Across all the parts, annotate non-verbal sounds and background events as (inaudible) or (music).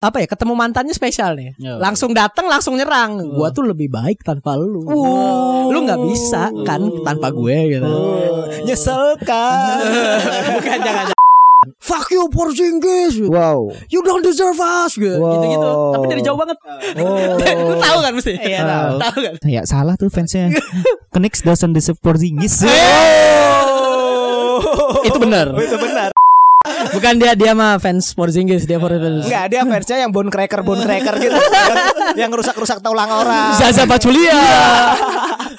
apa ya ketemu mantannya spesial nih. Yo. Langsung datang langsung nyerang. Gua tuh lebih baik tanpa lu. Lu nggak bisa kan tanpa gue gitu. Nyesel kan. (laughs) Bukan jangan. jangan. Fuck you Porzingis. wow. You don't deserve us gitu. Wow. Gitu-gitu. Tapi dari jauh banget. Oh. (laughs) Lu tahu kan mesti? Iya, tahu. Tahu kan? Ya salah tuh fansnya. (laughs) Knicks doesn't deserve Porzingis. Itu benar. Oh, itu benar. Bukan dia dia mah fans Porzingis, dia Porzingis. Enggak, dia fansnya yang bone cracker bone cracker gitu. (laughs) yang, rusak-rusak tulang orang. Zaza Pachulia. (laughs)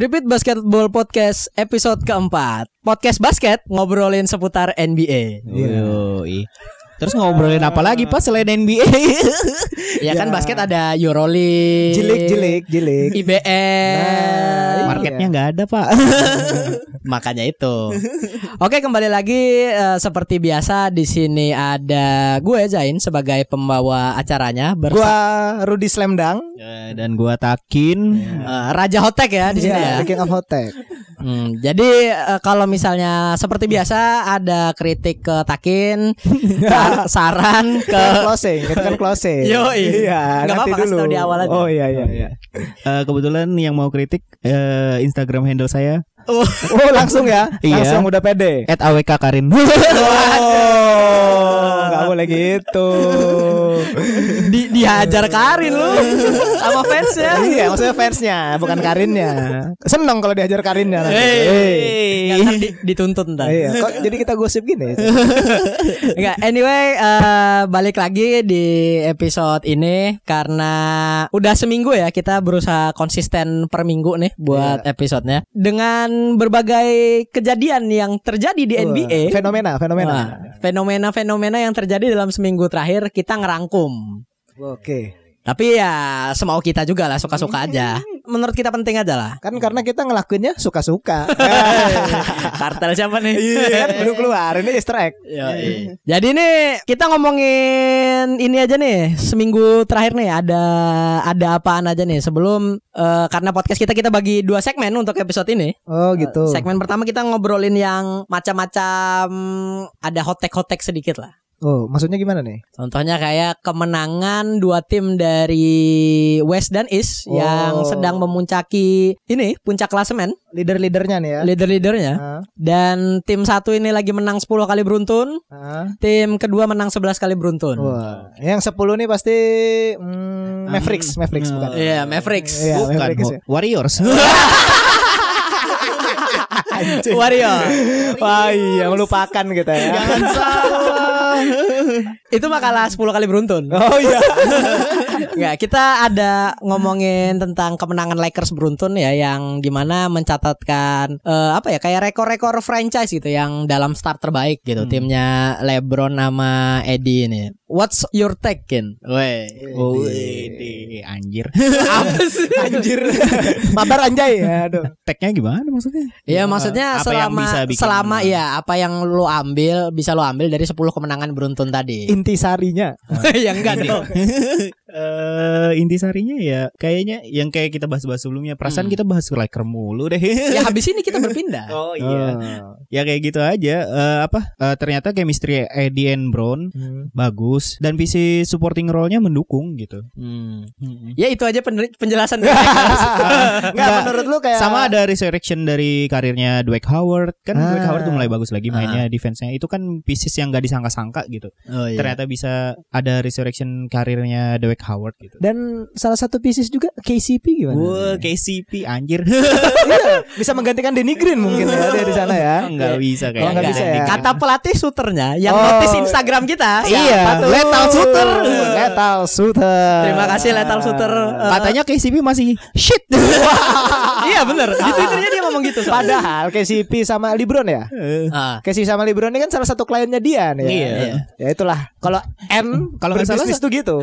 Tripit Basketball Podcast episode keempat Podcast basket ngobrolin seputar NBA Yoi. Terus ngobrolin apa lagi pas selain NBA? (laughs) Ya kan basket ada Euroleague Jilik, jilik, jilik. IBL Nah, Marketnya nggak ada pak. (laughs) Makanya itu. Oke, kembali lagi eh, seperti biasa di sini ada gue Zain sebagai pembawa acaranya Gua bersama Rudy Slamdang. Dan gua Takin. Raja Hotek ya di sini ya. The King of Hotek. Hmm, jadi eh, kalau misalnya seperti biasa ada kritik ke Takin, (laughs) sar- saran ke closing, itu kan closing. (laughs) Yoi. Iya, Nggak nanti apa-apa, kasih dulu. tahu di awal aja. Oh iya iya iya. Eh, kebetulan yang mau kritik eh, Instagram handle saya Oh langsung ya, Iya. langsung udah pede. at awk karin. (laughs) Oh, nggak boleh gitu. di, dihajar Karin lu sama fansnya. iya, maksudnya fansnya, bukan Karinnya. Seneng kalau diajar Karinnya. nanti. Hey. Di- dituntut ntar. Iya, kok jadi kita gosip gini? Enggak, anyway eh, balik lagi di episode ini karena udah seminggu ya kita berusaha konsisten per minggu nih buat episodenya dengan berbagai kejadian yang terjadi di NBA. Wah, Fenomena, fenomena. Wah, Fenomena-fenomena yang terjadi dalam seminggu terakhir kita ngerangkum. Oke. Tapi ya semau kita juga lah suka-suka aja. Menurut kita penting aja lah. Kan karena kita ngelakuinnya suka-suka. (laughs) Kartel siapa nih? Iya, kan belum keluar. Ini Easter egg. Jadi nih kita ngomongin ini aja nih seminggu terakhir nih ada ada apaan aja nih sebelum eh, karena podcast kita kita bagi dua segmen untuk episode ini. Oh gitu. Segmen pertama kita ngobrolin yang macam-macam ada hotek-hotek sedikit lah. Oh, maksudnya gimana nih? Contohnya kayak kemenangan dua tim dari West dan East Oh. yang sedang memuncaki ini puncak klasemen, Leader-leadernya nih ya. leader-leadernya. Ah, Dan tim satu ini lagi menang 10 kali beruntun, ah. tim kedua menang 11 kali beruntun. Wah, yang 10 nih pasti mm, Mavericks, Mavericks bukan? Iya, Mavericks. Iya, Bukan Mavericks ya. Warriors. (laughs) Warrior. Wah iya melupakan kita ya. Jangan salah. (laughs) Itu mah kalah 10 kali beruntun. (laughs) Oh iya. (laughs) Enggak, kita ada ngomongin tentang kemenangan Lakers beruntun ya yang di mana mencatatkan eh, apa ya kayak rekor-rekor franchise gitu yang dalam start terbaik gitu timnya LeBron sama Eddie ini. What's your take, Kin? Weh. Oh, ini anjir. (laughs) Apa (laughs) sih? Anjir. Mabar anjay. Aduh. Tagnya gimana maksudnya? Ya maksudnya Apa yang selama selama ya apa yang lu ambil bisa lu ambil dari 10 kemenangan beruntun tadi. Intisarinya. (laughs) ya enggak dong. Eh intisarinya ya kayaknya yang kayak kita bahas-bahas sebelumnya. Perasaan Hmm. kita bahas Laker mulu deh. Ya habis ini kita berpindah. (laughs) oh Oh. Ya kayak gitu aja. Eh, apa? eh, ternyata chemistry Eddie and Brown Hmm. bagus dan visi supporting role-nya mendukung gitu. Hmm. Ya itu aja pen- penjelasan dari (laughs) Enggak menurut lu kayak Sama ada resurrection dari karirnya Dwight Howard kan Ah. Dwight Howard tuh mulai bagus lagi mainnya defense-nya itu kan pieces yang gak disangka-sangka gitu. Oh, iya. Ternyata bisa ada resurrection karirnya Dwight Howard gitu. dan salah satu pieces juga KCP gimana? Wah, KCP anjir. (laughs) Iya, bisa menggantikan Denny Green mungkin ya dia di sana ya. Enggak bisa Oh, kayak nggak bisa ya. Kata pelatih shooternya yang Oh. notice Instagram kita. Iya, tuh? Lethal Shooter. Lethal Shooter. Terima kasih Lethal Shooter. Eh, Katanya KCP masih shit. (laughs) (laughs) iya bener Di Twitternya dia ngomong gitu soalnya. Padahal KCP sama LeBron ya. Ah. KCP sama LeBron ini kan salah satu kliennya dia nih. ya. Iya. Ya itulah. Kalau N Kalau nggak salah tuh gitu.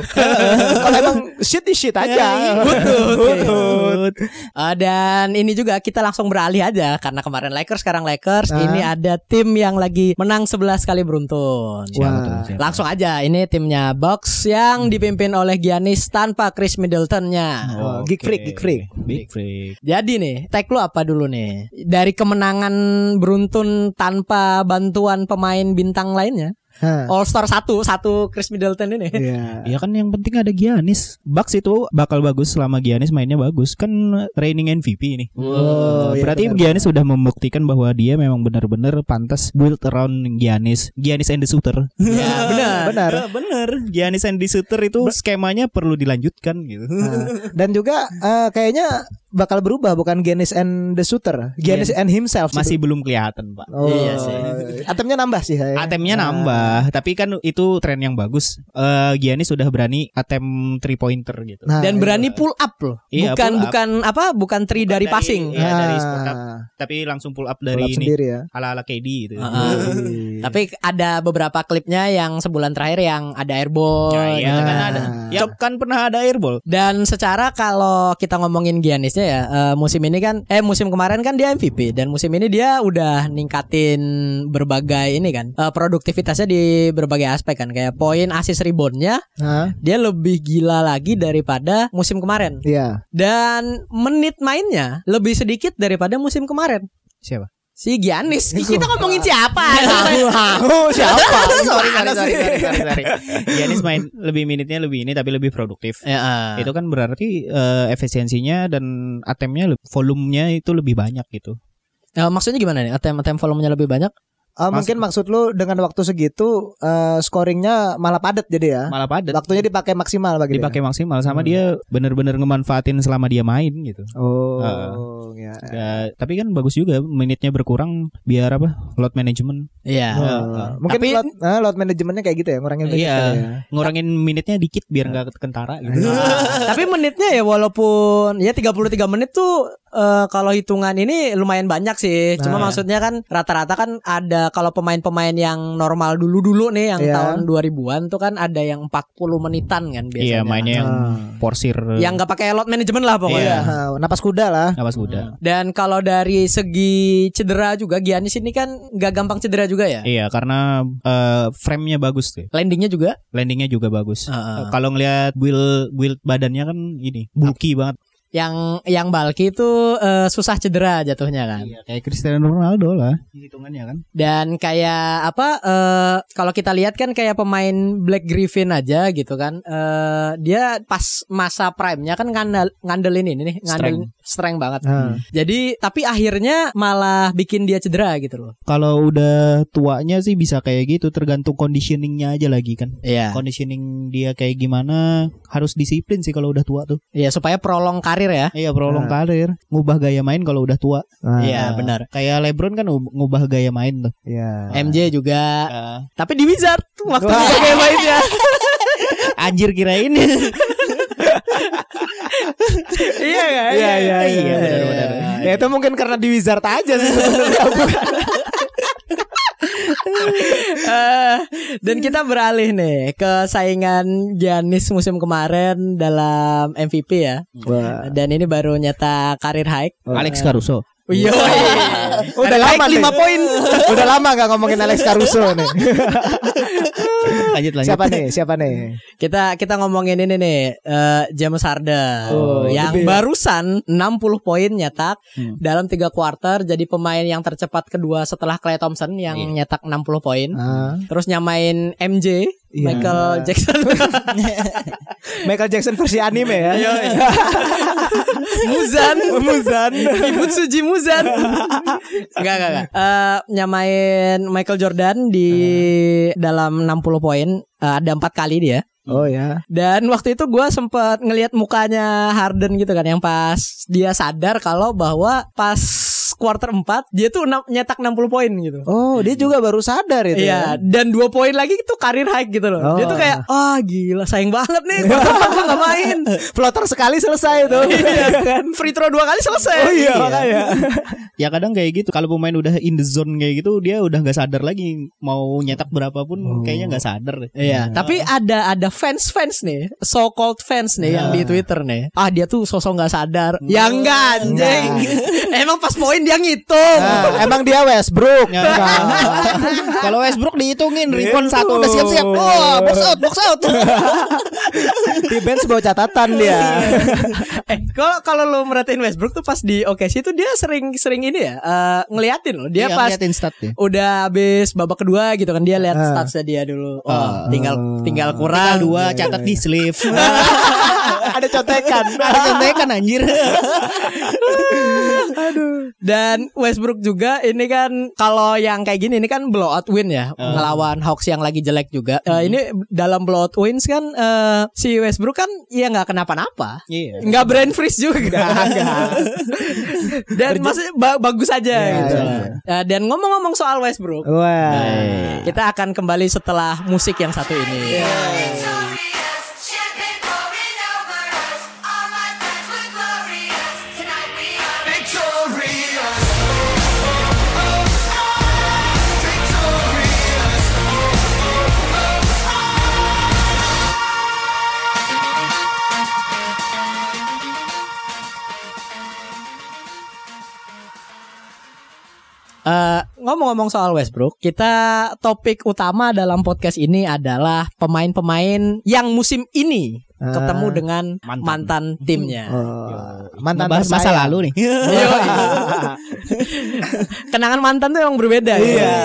Kalau emang shit di shit aja. Butut. Butut. Eh, dan ini juga kita langsung beralih aja karena kemarin Lakers sekarang Lakers Hah? Ini ada tim yang lagi menang 11 kali beruntun. Siapa Wah. tuh? Siapa? Langsung aja, ini timnya Bucks yang dipimpin oleh Giannis tanpa Chris Middletonnya. Oh, Geek Freak, Geek Freak. Big Freak. Jadi nih, tag lu apa dulu nih? Dari kemenangan beruntun tanpa bantuan pemain bintang lainnya, Hah. All Star satu, satu Chris Middleton ini. Iya. Ya kan yang penting ada Giannis. Bucks itu bakal bagus selama Giannis mainnya bagus. Kan reigning MVP ini. Oh, iya Berarti benar. Giannis sudah membuktikan bahwa dia memang benar-benar pantas build around Giannis. Giannis and the shooter. Ya, (laughs) benar. Benar. Ya, bener. Giannis and the shooter itu skemanya perlu dilanjutkan gitu. Nah, dan juga eh, kayaknya bakal berubah bukan Giannis and the shooter, Giannis and himself. Masih belum kelihatan, Pak. Oh, Iya sih. Atemnya nambah sih. ya. Atemnya Nah. nambah, tapi kan itu tren yang bagus. Eh Giannis sudah berani attempt three pointer gitu. Nah, Dan iya. berani pull up loh. Iya, bukan pull up. bukan apa? Bukan three dari, dari- passing. Iya, dari Nah, spot up. Tapi langsung pull up pull dari up ini sendiri ya. ala-ala KD gitu. Ah, ah. Tapi ada beberapa klipnya yang sebulan terakhir yang ada airball. Ya, iya, gitu kan kan. ada. Ya kan pernah ada airball. Dan secara kalau kita ngomongin Giannisnya ya eh, musim ini kan eh musim kemarin kan dia MVP dan musim ini dia udah ningkatin berbagai ini kan eh, produktivitasnya di berbagai aspek kan kayak poin assist reboundnya Hah? dia lebih gila lagi daripada musim kemarin Iya. dan menit mainnya lebih sedikit daripada musim kemarin. Siapa? Si Giannis. Kita ngomongin siapa? (laughs) Oh, siapa? sorry, sorry, sorry, sorry, sorry. Giannis main lebih minitnya lebih ini tapi lebih produktif. ya, eh. Itu kan berarti eh, efisiensinya dan atemnya volumenya itu lebih banyak gitu. Eh, maksudnya gimana nih? ATM ATM volumenya lebih banyak? Eh, mungkin maksud lu dengan waktu segitu eh, scoringnya malah padat jadi ya. Malah padat. Waktunya dipakai maksimal bagi dia. dipakai maksimal sama dia bener-bener ngemanfaatin selama dia main gitu. Oh, ya. Ya, tapi kan bagus juga minitnya berkurang biar apa? Load management. Iya. Oh, mungkin Tapi- load, eh, load manajemennya kayak gitu ya, ngurangin Iya. kali ya. Ngurangin minitnya dikit biar nggak kentara gitu. Tapi menitnya ya walaupun ya 33 menit tuh eh, kalau hitungan ini lumayan banyak sih. Cuma Nah. maksudnya kan rata-rata kan ada kalau pemain-pemain yang normal dulu-dulu nih yang Iya. tahun 2000-an tuh kan ada yang 40 menitan kan biasanya. Iya, mainnya yang Ah. porsir yang nggak pakai load management lah pokoknya. Iya. Nah, napas kuda lah. napas kuda. Dan kalau dari segi cedera juga Giannis ini kan nggak gampang cedera juga ya. Iya, karena eh, frame-nya bagus tuh. Landingnya juga. Landingnya juga bagus. Heeh. Kalau ngelihat build build badannya kan ini bulky banget. Yang yang bulky itu eh, susah cedera jatuhnya kan. Iya, kayak Cristiano Ronaldo lah hitungannya kan. Dan kayak apa eh kalau kita lihat kan kayak pemain Black Griffin aja gitu kan. eh dia pas masa prime-nya kan ngandel ngandelin ini nih, ngandelin strength banget. Nah. Jadi tapi akhirnya malah bikin dia cedera gitu loh. Kalau udah tuanya sih bisa kayak gitu, tergantung conditioningnya aja lagi kan. Iya. Conditioning dia kayak gimana, harus disiplin sih kalau udah tua tuh. Iya supaya prolong karir ya. Iya, prolong Nah. karir, ngubah gaya main kalau udah tua. Nah, Iya, benar. Kayak LeBron kan ngub- ngubah gaya main tuh. Iya. MJ juga. Ah. Tapi di Wizard waktu dia kayak mainnya. (laughs) Anjir kirain. iya kan? Iya iya iya. Iya, benar-benar. Ya itu mungkin karena di Wizard aja sih sebenarnya. (laughs) (laughs) Eh, dan kita beralih nih ke saingan Giannis musim kemarin dalam MVP ya. Wah. Dan ini baru nyetak karir high. Alex Caruso. Iya. (laughs) (laughs) Udah lama nih. 5 poin. Udah lama gak ngomongin Alex Caruso nih. (laughs) Lanjut lanjut. Siapa nih? Siapa nih? Kita kita ngomongin ini nih eh, James Harden Oh, yang gede ya. barusan 60 poin nyetak Hmm. dalam tiga kuarter jadi pemain yang tercepat kedua setelah Klay Thompson yang Iya. nyetak 60 poin. Ah, Terus nyamain MJ Iya. Michael Jackson. (laughs) Michael Jackson versi anime ya. (laughs) Muzan. Muzan. Ibu Suji Muzan. Enggak enggak enggak. Eh, Nyamain Michael Jordan di dalam 60 poin. Eh, Ada empat kali dia. Oh ya. Dan waktu itu gue sempet ngelihat mukanya Harden gitu kan Yang pas dia sadar kalau bahwa pas quarter 4 Dia tuh enam- nyetak 60 poin gitu Oh, dia juga baru sadar itu. Iya, ya. dan dua poin lagi itu karir high gitu loh. Dia Oh. tuh kayak, ah gila sayang banget nih, quarter empat gue gak main. (laughs) Floater sekali selesai itu. (laughs) Iya (laughs) kan, free throw dua kali selesai. Oh iya, makanya. Ya kadang kayak gitu. Kalau pemain udah in the zone kayak gitu, dia udah nggak sadar lagi mau nyetak berapapun, Oh. kayaknya nggak sadar. deh. Iya, tapi ada ada fans fans nih, so called fans nih yang di Twitter nih. Ah dia tuh sosok nggak sadar. Ya enggak anjing. Emang pas poin dia ngitung. Nah, emang dia Westbrook. Ya, (laughs) Kalau Westbrook dihitungin rebound satu udah siap-siap. Wah, box out, box out. (laughs) Di bench bawa catatan dia. (laughs) eh, kalau kalau lu merhatiin Westbrook tuh pas di OKC itu dia sering sering ini ya eh, ngeliatin loh. Dia Iya, pas ngeliatin stat ya. udah habis babak kedua gitu kan dia lihat Ah. statsnya dia dulu. Oh, Ah. tinggal tinggal Tinggal kurang dua catat di sleeve. Ada contekan. Ada contekan anjir. Dan Westbrook juga ini kan kalau yang kayak gini ini kan blowout win ya Ah. ngelawan Hawks yang lagi jelek juga. Eh, ini dalam blowout wins kan eh, si Westbrook kan ya nggak kenapa-napa. Iya. Nggak brain freeze juga. (laughs) Dan masih ba- bagus aja Iya, gitu. iya. Eh, dan ngomong-ngomong soal Westbrook, Wah. kita akan kembali setelah musik yang satu ini. Victorious, ngomong-ngomong soal Westbrook, kita topik utama dalam podcast ini adalah pemain-pemain yang musim ini. Ketemu dengan Mantan. mantan, timnya. Oh, mantan Ngebahas masa lalu nih. (laughs) Kenangan mantan tuh emang berbeda ya. Iya.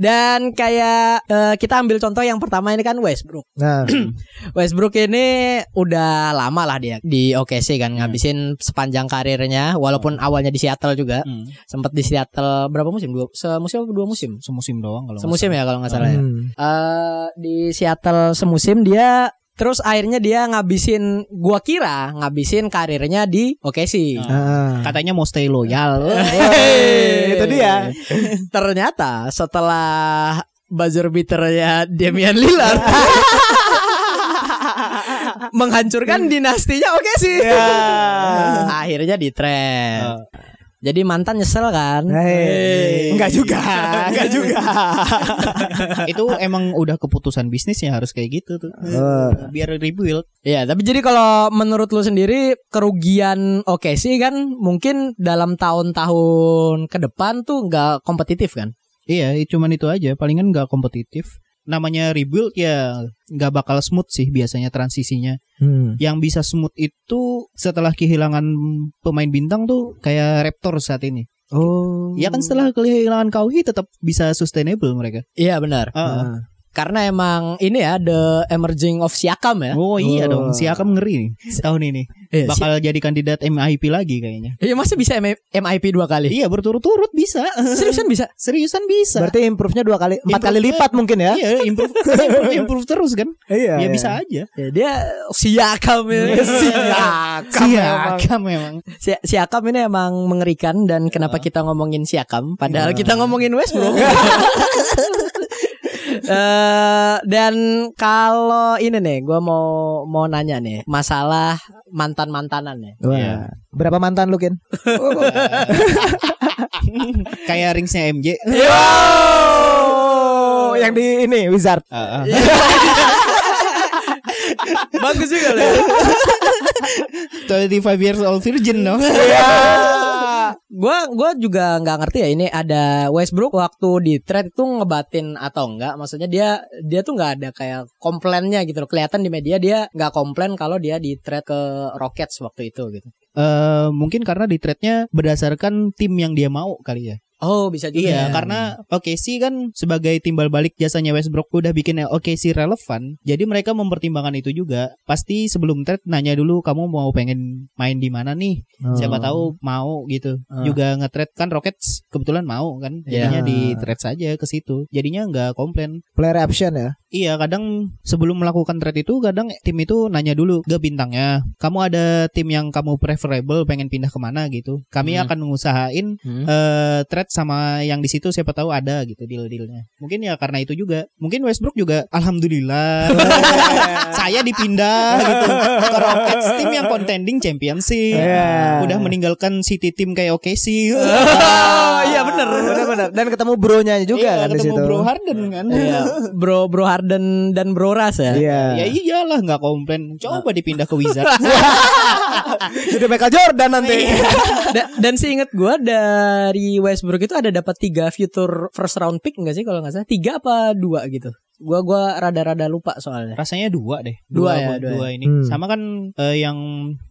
Dan kayak eh, kita ambil contoh yang pertama ini kan Westbrook. Nah, (clears throat) Westbrook ini udah lama lah dia di OKC kan ngabisin sepanjang karirnya walaupun awalnya di Seattle juga. Hmm. Sempat di Seattle berapa musim? Dua semusim apa dua musim? Semusim doang kalau. Semusim ya kalau nggak salah ya. hmm. Eh, di Seattle semusim dia terus akhirnya dia ngabisin gua kira ngabisin karirnya di OKC. Ah. Katanya mau stay loyal. (laughs) Hey, itu dia. (laughs) Ternyata setelah buzzer beaternya Damian Lillard (laughs) menghancurkan dinastinya OKC. Ya. Akhirnya di trade. Jadi mantan nyesel kan? Hey. Enggak juga, (laughs) enggak juga. itu emang udah keputusan bisnisnya harus kayak gitu tuh. Oh. Biar rebuild. Iya, tapi jadi kalau menurut lu sendiri kerugian OKC kan mungkin dalam tahun-tahun ke depan tuh nggak kompetitif kan? Iya, cuman itu aja. Palingan nggak kompetitif. Namanya rebuild ya nggak bakal smooth sih biasanya transisinya. Hmm. Yang bisa smooth itu setelah kehilangan pemain bintang tuh kayak Raptor saat ini. Oh. Ya kan setelah kehilangan Kawhi tetap bisa sustainable mereka. Iya benar. Ah, ah. Ah. Karena emang ini ya the emerging of Siakam ya. Oh iya Oh. dong, Siakam ngeri nih tahun ini. Iya, Si- Bakal jadi kandidat MIP lagi kayaknya. Iya masa bisa M- MIP dua kali? Iya berturut-turut bisa. Seriusan bisa? Seriusan bisa. Berarti improve-nya dua kali, empat kali lipat mungkin ya? Iya, improve, (laughs) improve, improve terus kan? Iya. Ya iya. bisa aja. Ya, dia Siakam ya. Siakam. emang. Siakam memang. Si- Siakam ini emang mengerikan dan kenapa kita ngomongin Siakam padahal kita ngomongin Westbrook. (laughs) Eh, dan kalau ini nih, gue mau mau nanya nih masalah mantan mantanan nih. Wah. Iya. Berapa mantan lu, Kin? (laughs) Kayak ringsnya MJ. Oh, yang di ini Wizard. Ah, ah. (laughs) Bagus juga loh. (laughs) 25 years old virgin dong. Gua gua juga nggak ngerti ya ini ada Westbrook waktu di trade itu ngebatin atau enggak. Maksudnya dia dia tuh nggak ada kayak komplainnya gitu loh. Kelihatan di media dia nggak komplain kalau dia di trade ke Rockets waktu itu gitu. Eh, mungkin karena di trade-nya berdasarkan tim yang dia mau kali ya. Oh bisa juga. Iya, ya. karena OKC kan sebagai timbal balik jasanya Westbrook udah bikin OKC relevan. Jadi mereka mempertimbangkan itu juga. Pasti sebelum trade nanya dulu kamu mau pengen main di mana nih? Siapa tahu mau gitu. Oh. Juga nge-trade kan Rockets kebetulan mau kan. Jadinya Iya. di trade saja ke situ. Jadinya nggak komplain. player option ya. Iya, kadang sebelum melakukan trade itu kadang tim itu nanya dulu ke bintangnya. Kamu ada tim yang kamu preferable pengen pindah ke mana gitu. Kami Hmm. akan mengusahain Hmm. eh trade sama yang di situ siapa tahu ada gitu deal-dealnya. Mungkin ya karena itu juga. Mungkin Westbrook juga alhamdulillah (laughs) saya dipindah gitu ke Rockets tim yang contending championship. Iya. Udah meninggalkan City tim kayak OKC. Oh (laughs) iya bener. Benar-benar. Dan ketemu bronya juga Iya, kan di ketemu situ. Bro Harden kan. Iya, bro bro Harden dan bro Ras ya. Iya. Ya iyalah nggak komplain. Coba dipindah ke Wizards. (laughs) Jadi Michael Jordan nanti. Da- dan seingat gue dari Westbrook itu ada dapat tiga future first round pick nggak sih kalau nggak salah? Tiga apa dua gitu gua gua rada-rada lupa soalnya Rasanya dua deh. Dua ya, buat dua dua ya. ini. Hmm. Sama kan eh, yang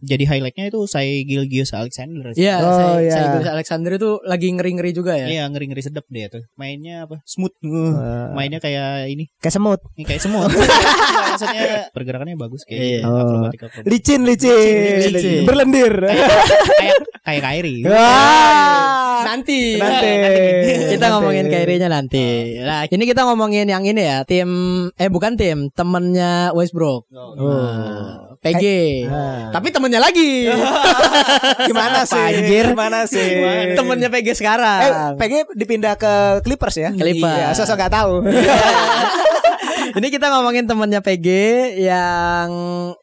jadi highlightnya itu saya Gilgius Alexander. Iya, Oh, saya, saya Gilgeous Alexander itu lagi ngeri-ngeri juga ya. Iya ngeri-ngeri sedap dia tuh. Mainnya apa? Smooth. Uh, mainnya kayak ini. Kayak semut. Ini kayak semua. (laughs) Maksudnya pergerakannya bagus kayak. Oh. akrobatik akrobatik. Licin, licin, licin. berlendir. kayak kayak Kyrie. Wah. Nanti. Nanti. kita Nanti. ngomongin Kyrie-nya nanti. Nah, ini kita ngomongin yang ini ya, tim eh bukan tim, temennya Westbrook. Nah, PG. Ah. Tapi temennya lagi. (laughs) Gimana sih? Anjir. Gimana sih? temennya PG Eh, sekarang. PG dipindah ke Clippers ya? Clippers. Iya, sosok gak tahu. (laughs) ini kita ngomongin temennya PG yang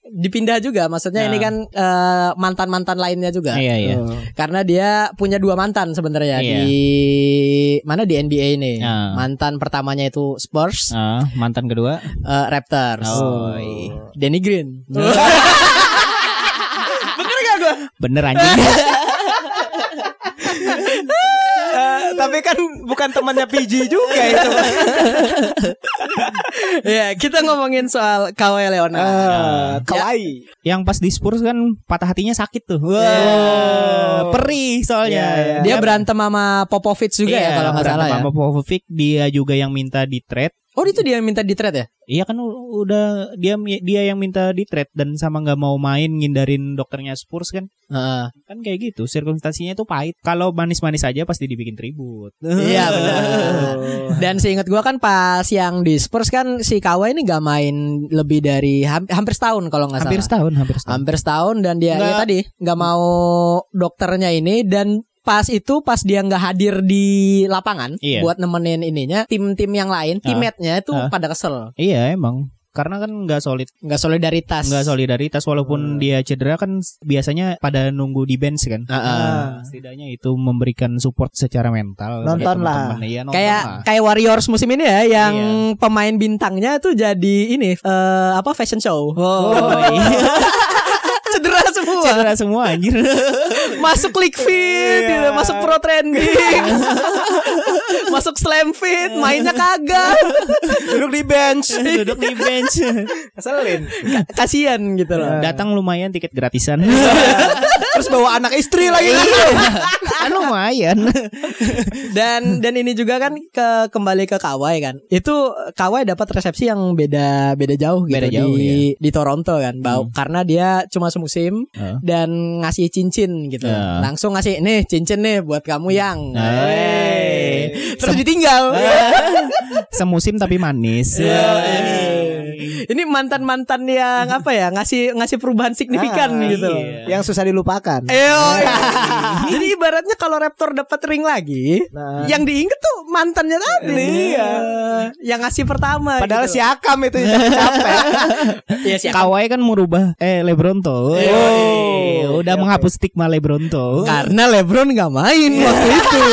dipindah juga. Maksudnya Nah. ini kan eh, mantan-mantan lainnya juga. Iya iya. Karena dia punya dua mantan sebenarnya Iya. di mana di NBA ini. Ah. Mantan pertamanya itu Spurs, Ah, mantan kedua. eh, Raptors. Oh. Danny Green. (laughs) Bener anjing. (laughs) Eh, tapi kan bukan temannya PG juga itu. (laughs) ya, kita ngomongin soal Kawhi Leonard. Ah, kawaii. yang pas di Spurs kan patah hatinya sakit tuh. Wah, Wow. perih soalnya. Iya, iya. Dia berantem sama Popovich juga ya Iya, kalau nggak salah ya. sama Popovic, dia juga yang minta di trade. Oh, itu dia yang minta di trade ya? Iya kan udah dia dia yang minta di trade dan sama nggak mau main ngindarin dokternya Spurs kan. Heeh. Kan kayak gitu, sirkumstansinya itu pahit. Kalau manis-manis aja pasti dibikin tribut. Iya benar. (laughs) Dan seingat gua kan pas yang di Spurs kan si Kawhi ini gak main lebih dari ham- hampir setahun kalau nggak salah. Hampir setahun, hampir setahun. hampir setahun dan dia ya Nggak- tadi nggak mau dokternya ini dan pas itu pas dia nggak hadir di lapangan Iya. buat nemenin ininya tim-tim yang lain teammate-nya itu Ah. pada kesel Iya emang. Karena kan nggak solid, nggak solidaritas nggak solidaritas walaupun dia cedera kan biasanya pada nunggu di bench kan. Ah. Ah. Setidaknya itu memberikan support secara mental. Nonton kepada lah. nonton kayak lah. kayak Warriors musim ini ya yang Iya. pemain bintangnya tuh jadi ini eh, apa fashion show Oh, (laughs) iya. Cedera semua Cedera semua anjir. (laughs) masuk click fit Iya. gitu, masuk pro trending (laughs) masuk slam fit mainnya kagak (laughs) Duduk di bench. Duduk di bench. Keselin. kasian gitu loh Datang lumayan tiket gratisan. Terus bawa anak istri lagi. (laughs) kan lumayan. dan dan ini juga kan ke kembali ke Kawhi kan itu Kawhi dapat resepsi yang beda beda jauh gitu Beda di jauh, di Toronto kan Bau- Hmm. karena dia cuma semusim Heeh. dan ngasih cincin gitu Ya. langsung ngasih nih cincin nih buat kamu yang Hey. terus ditinggal Semusim tapi manis. (laughs) ini mantan mantan yang apa ya ngasih ngasih perubahan signifikan Ah, gitu loh. iya. Yang susah dilupakan. Eyo, (laughs) Jadi ibaratnya kalau Raptor dapat ring lagi, Nah. yang diinget tuh mantannya tadi. Iya. Yang ngasih pertama. Padahal gitu si Akam itu capek. Iya sih. Kawhi kan merubah eh Lebronto. Iya, Oh, udah menghapus stigma Lebronto. Karena LeBron nggak main waktu itu.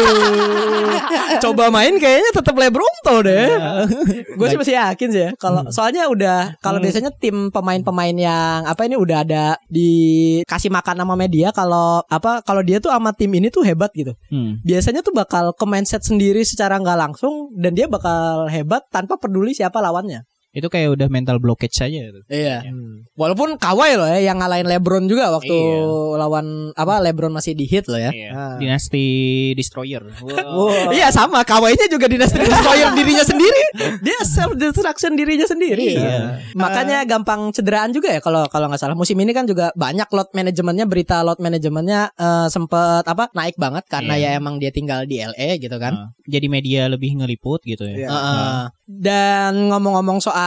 Coba main kayaknya tetap LeBron tuh deh. Gue sih masih yakin sih ya. Kalau soalnya udah kalau biasanya tim pemain-pemain yang apa ini udah ada dikasih makan sama media kalau apa kalau dia tuh sama tim ini tuh hebat gitu. Hmm. Biasanya tuh bakal ke mindset sendiri secara nggak langsung dan dia bakal hebat tanpa peduli siapa lawannya. Itu kayak udah mental blockage saja itu. Iya. Walaupun Kawhi loh ya yang ngalahin LeBron juga waktu Iya. lawan apa LeBron masih di hit loh ya. Ah. Dinasti Destroyer. Wow. (laughs) Iya sama Kawainya juga dinasti destroyer (laughs) dirinya sendiri. Dia self destruction dirinya sendiri. Iya. Makanya gampang cederaan juga ya kalau kalau nggak salah musim ini kan juga banyak load manajemennya berita load manajemennya eh, sempet apa naik banget karena Iya. ya emang dia tinggal di LA gitu kan. Nah, jadi media lebih ngeliput gitu ya. Iya. Heeh. Dan ngomong-ngomong soal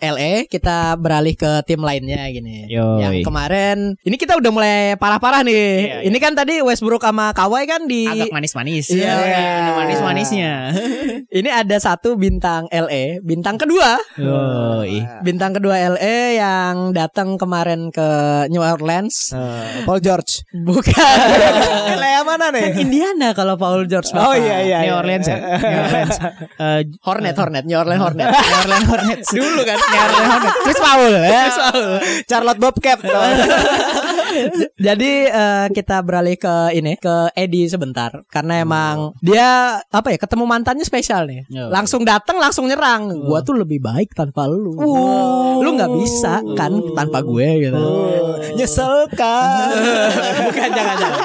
LA, kita beralih ke tim lainnya gini. Yoi. Yang kemarin, ini kita udah mulai parah-parah nih. Iya, Ini kan tadi Westbrook sama Kawhi kan di Agak manis-manis. Iya. Ada manis-manisnya. (laughs) ini ada satu bintang LA, bintang kedua, Yoi. bintang kedua LA yang datang kemarin ke New Orleans. Eh, Paul George. Bukan (laughs) yang mana nih? Indiana kalau Paul George. Oh iya iya. New iya. Orleans ya. New Orleans. (laughs) Eh, Hornet, Hornet, New Orleans Hornet. New Orleans Hornets. Dulu kan. (laughs) Chris Paul. ya. Chris Paul. Charlotte Bobcat. (laughs) Jadi eh, kita beralih ke ini ke Eddie sebentar karena emang dia apa ya ketemu mantannya spesial nih. Oh. Langsung datang langsung nyerang. Gua tuh lebih baik tanpa lu. Lu nggak bisa kan tanpa gue gitu. Nyesel kan. (laughs) Bukan jangan jangan.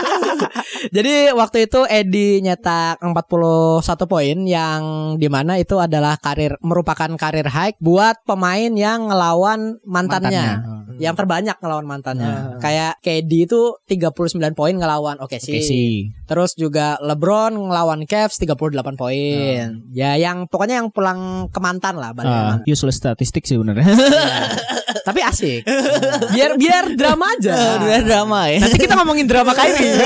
Jadi waktu itu Eddie nyetak 41 poin yang di mana itu adalah karir merupakan karir high buat pemain yang ngelawan mantannya. Mantannya. Yang terbanyak ngelawan mantannya. Kayak KD itu 39 poin ngelawan oke Oke sih. Terus juga LeBron ngelawan Cavs 38 poin. Ya yang pokoknya yang pulang ke mantan lah Ah, mantan. useless statistik sih bener. (laughs) Tapi asik. biar biar drama aja. Biar drama ya. Nanti kita ngomongin drama Kyrie. (laughs)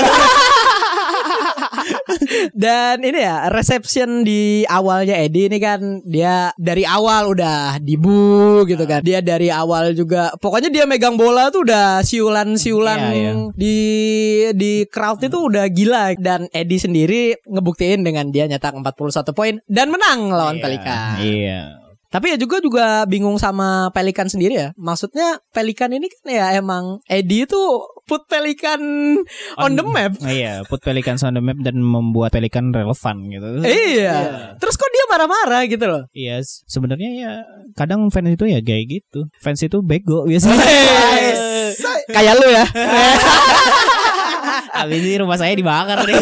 Dan ini ya reception di awalnya Eddie ini kan dia dari awal udah dibu gitu kan. Dia dari awal juga pokoknya dia megang bola tuh udah siulan-siulan Iya, iya. di di crowd itu udah gila dan Eddie sendiri ngebuktiin dengan dia nyetak 41 poin dan menang lawan Pelikan. Iya. Tapi ya juga juga bingung sama Pelikan sendiri ya. Maksudnya Pelikan ini kan ya emang Eddie itu put Pelikan on, the map. (laughs) Iya, put Pelicans on the map dan membuat Pelikan relevan gitu. Iya. Terus kok dia marah-marah gitu loh. Iya, s- sebenarnya ya kadang fans itu ya kayak gitu. Fans itu bego biasanya. (laughs) (laughs) Kayak lu ya. Habis ini rumah saya dibakar nih.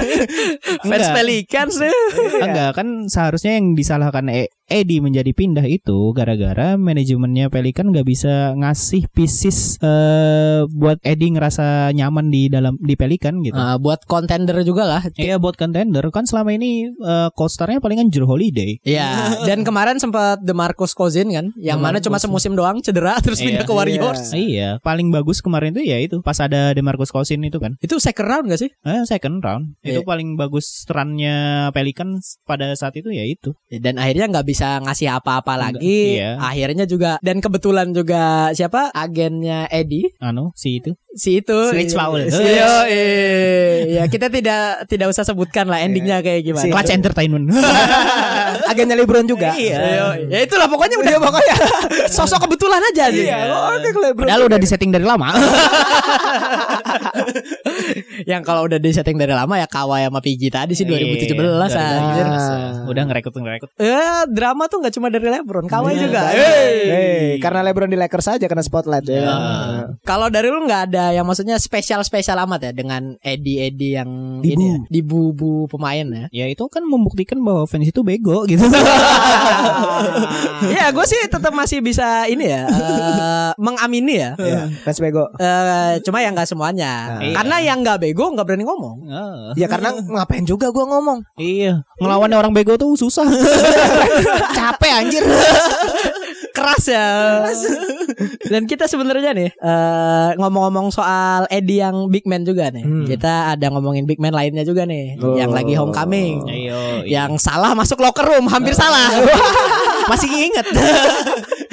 (laughs) Fans Enggak. Pelicans nih. Enggak kan seharusnya yang disalahkan E- Eddie menjadi pindah itu gara-gara manajemennya Pelikan nggak bisa ngasih pieces eh buat Eddie ngerasa nyaman di dalam di Pelikan gitu. Nah, buat contender juga lah. Iya buat contender kan selama ini eh co-starnya palingan Drew Holiday. Iya, dan kemarin sempat DeMarcus Cousins kan, yang mana cuma semusim doang cedera (laughs) terus pindah Iya. ke Warriors. Iya, paling bagus kemarin tuh ya itu pas ada DeMarcus Cousins itu kan. Itu second round gak sih? Eh, second round. Iya. Itu paling bagus runnya Pelikan pada saat itu ya itu. Dan akhirnya nggak bisa ngasih apa-apa Enggak, lagi. iya. Akhirnya juga dan kebetulan juga siapa agennya Eddie Anu si itu. si itu Si Rich Paul. Si- Yo, iya. kita tidak tidak usah sebutkan lah endingnya kayak gimana. Si- Clutch Entertainment. (laughs) Agennya LeBron juga. Yo, ya itulah pokoknya udah pokoknya (laughs) sosok kebetulan aja sih. Iya, kalau LeBron. Padahal udah disetting dari lama. (laughs) Yang kalau udah di setting dari lama ya Kawhi sama PG tadi sih 2017 Iya, anjir. Udah ngerekrut ngerekrut. Eh, drama tuh nggak cuma dari LeBron, Kawhi Iya, juga. banyak. Hey. Hey, karena LeBron di Lakers aja kena spotlight ya. Ya. Kalau dari lu nggak ada yang maksudnya spesial spesial amat ya dengan Eddie Eddie yang Dibu. ini ya, di bubu pemain ya. Ya itu kan membuktikan bahwa fans itu bego gitu. (laughs) (laughs) Iya, gue sih tetap masih bisa ini ya eh, mengamini ya. Iya, fans bego. Eh, cuma yang nggak semuanya. Iya. Karena yang nggak bego nggak berani ngomong. Ya karena ngapain juga gua ngomong. iya, ngelawan orang bego tuh susah. (laughs) Capek anjir. (laughs) Keras ya. Dan kita sebenarnya nih eh, ngomong-ngomong soal Eddie yang big man juga nih. Hmm. Kita ada ngomongin big man lainnya juga nih Oh. yang lagi homecoming. Ayo. Yang salah masuk locker room, hampir salah. (laughs) masih inget.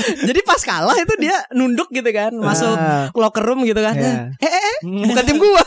Jadi pas kalah itu dia nunduk gitu kan, masuk Ah. locker room gitu kan. Iya. Eh, eh, eh, bukan tim gua.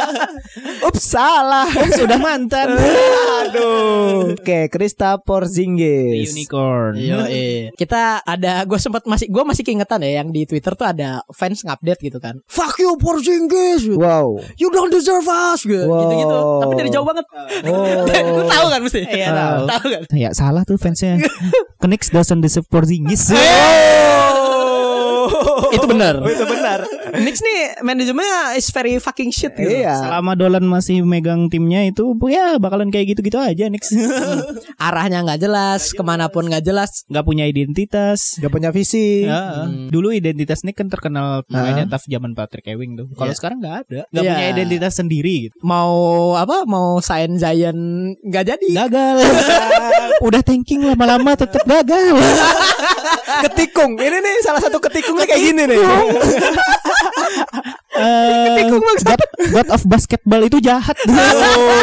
(laughs) Ups, salah. Sudah mantan. Aduh. Oke, Krista Porzingis. Unicorn. Yo, eh. Kita ada gue sempat masih gue masih keingetan ya yang di Twitter tuh ada fans ngupdate gitu kan. Fuck you Porzingis. Wow. You don't deserve us gitu. Wow. Gitu-gitu. Tapi dari jauh banget. Oh. Lu tahu kan mesti? Iya, tahu. Tahu kan? Ya salah tuh fansnya. (laughs) Knicks doesn't deserve Porzingis. Oh. itu benar. itu benar. Knicks nih manajemennya is very fucking shit gitu. Iya. Selama Dolan masih megang timnya itu ya bakalan kayak gitu-gitu aja Knicks. (laughs) Arahnya nggak jelas, ke mana pun nggak jelas. Gak punya identitas. Gak punya visi. Ya, Hmm. Dulu identitas Knicks kan terkenal mainnya tough zaman Patrick Ewing tuh. Kalau Iya. sekarang nggak ada. Gak Iya. punya identitas sendiri gitu. Mau apa? Mau sign Zion nggak jadi. Gagal. (laughs) Udah tanking lama-lama tetap gagal. (laughs) ketikung. Ini nih salah satu ketikung nih kayak gini nih. (laughs) Eh, God, God of basketball itu jahat. (laughs)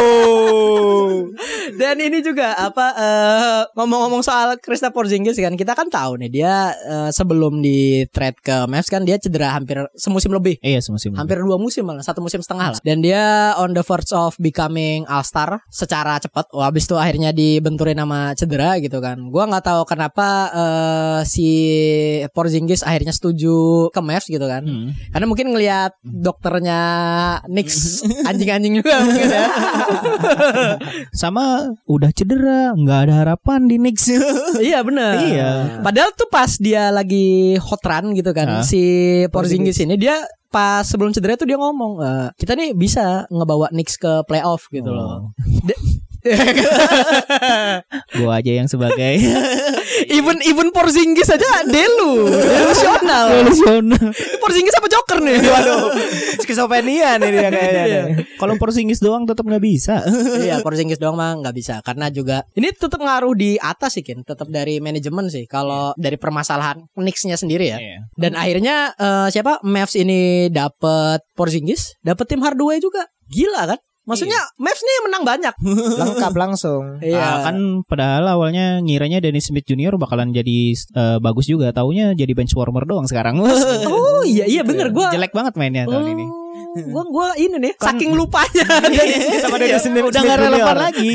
Oh. (laughs) Dan ini juga apa eh, ngomong-ngomong soal Krista Porzingis kan kita kan tahu nih dia eh, sebelum di trade ke Mavs kan dia cedera hampir semusim lebih. Iya semusim. Hampir dua musim malah satu musim setengah lah dan dia on the verge of becoming all star secara cepat. Wah, habis itu akhirnya dibenturin sama cedera gitu kan. Gua nggak tahu kenapa eh, si Porzingis akhirnya setuju ke Mavs gitu kan. Hmm. Karena mungkin ngelihat dokternya Knicks (laughs) anjing-anjing juga mungkin ya. (laughs) Sama udah cedera, nggak ada harapan di Knicks. (laughs) iya benar. Iya. Padahal tuh pas dia lagi hot run gitu kan Hah? si Porzingis ini dia pas sebelum cedera tuh dia ngomong "Eh, kita nih bisa ngebawa Knicks ke playoff gitu loh. (laughs) Gua aja yang sebagai (laughs) even even Porzingis aja delu, delusional. solusioner. Porzingis apa Joker nih? (laughs) Waduh. Skizofrenia nih dia kayaknya. nih. Kalau Porzingis doang tetap nggak bisa. iya, Porzingis doang mah nggak bisa karena juga ini tetap ngaruh di atas sih Kin, tetap dari manajemen sih. Kalau dari permasalahan Knicks-nya sendiri ya. Iya. Dan akhirnya eh, siapa Mavs ini dapat Porzingis, dapat tim Hardaway juga. Gila kan? Maksudnya Mavs nih menang banyak. (laughs) Lengkap langsung. Ah, kan padahal awalnya ngiranya Dennis Smith Junior bakalan jadi eh, bagus juga, taunya jadi bench warmer doang sekarang. (laughs) Oh iya iya bener gua. Jelek banget mainnya tahun ini. Gua gua ini nih Kan- saking lupanya. Sama Dennis Smith Udah nggak Junior. relevan lagi.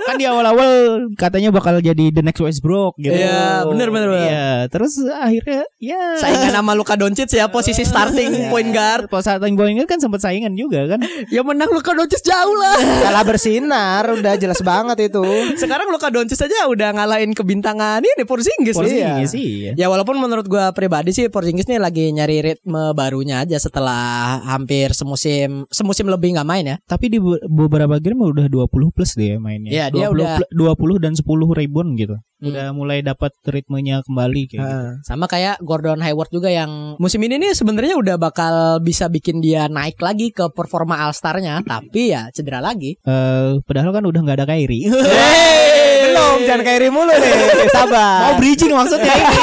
kan di awal-awal katanya bakal jadi the next Westbrook gitu. Iya, bener, bener, bener. Iya, terus akhirnya ya Saingan sama Luka Doncic ya posisi starting point guard. Pas saat point guard kan sempat saingan juga kan. (laughs) Ya menang Luka Doncic jauh lah. (laughs) Kalah bersinar udah jelas banget itu. Sekarang Luka Doncic aja udah ngalahin kebintangan ini Porzingis. Porzingis Iya. iya. Ya walaupun menurut gua pribadi sih Porzingis nih lagi nyari ritme barunya aja setelah hampir semusim semusim lebih nggak main ya. Tapi di be- beberapa game udah 20 plus dia mainnya. Iya, dia 20 udah- pl- 20 dan 10 rebound gitu. Hmm. Udah mulai dapat ritmenya kembali kayak gitu. Heeh. Sama kayak Gordon Hayward juga yang musim ini nih sebenarnya udah bakal bisa bikin dia naik lagi ke performa All Star-nya, (laughs) tapi ya cedera lagi. Eh, padahal kan udah nggak ada Kyrie. (laughs) belum, jangan Kyrie mulu nih. (laughs) Sabar. Mau bridging maksudnya ini.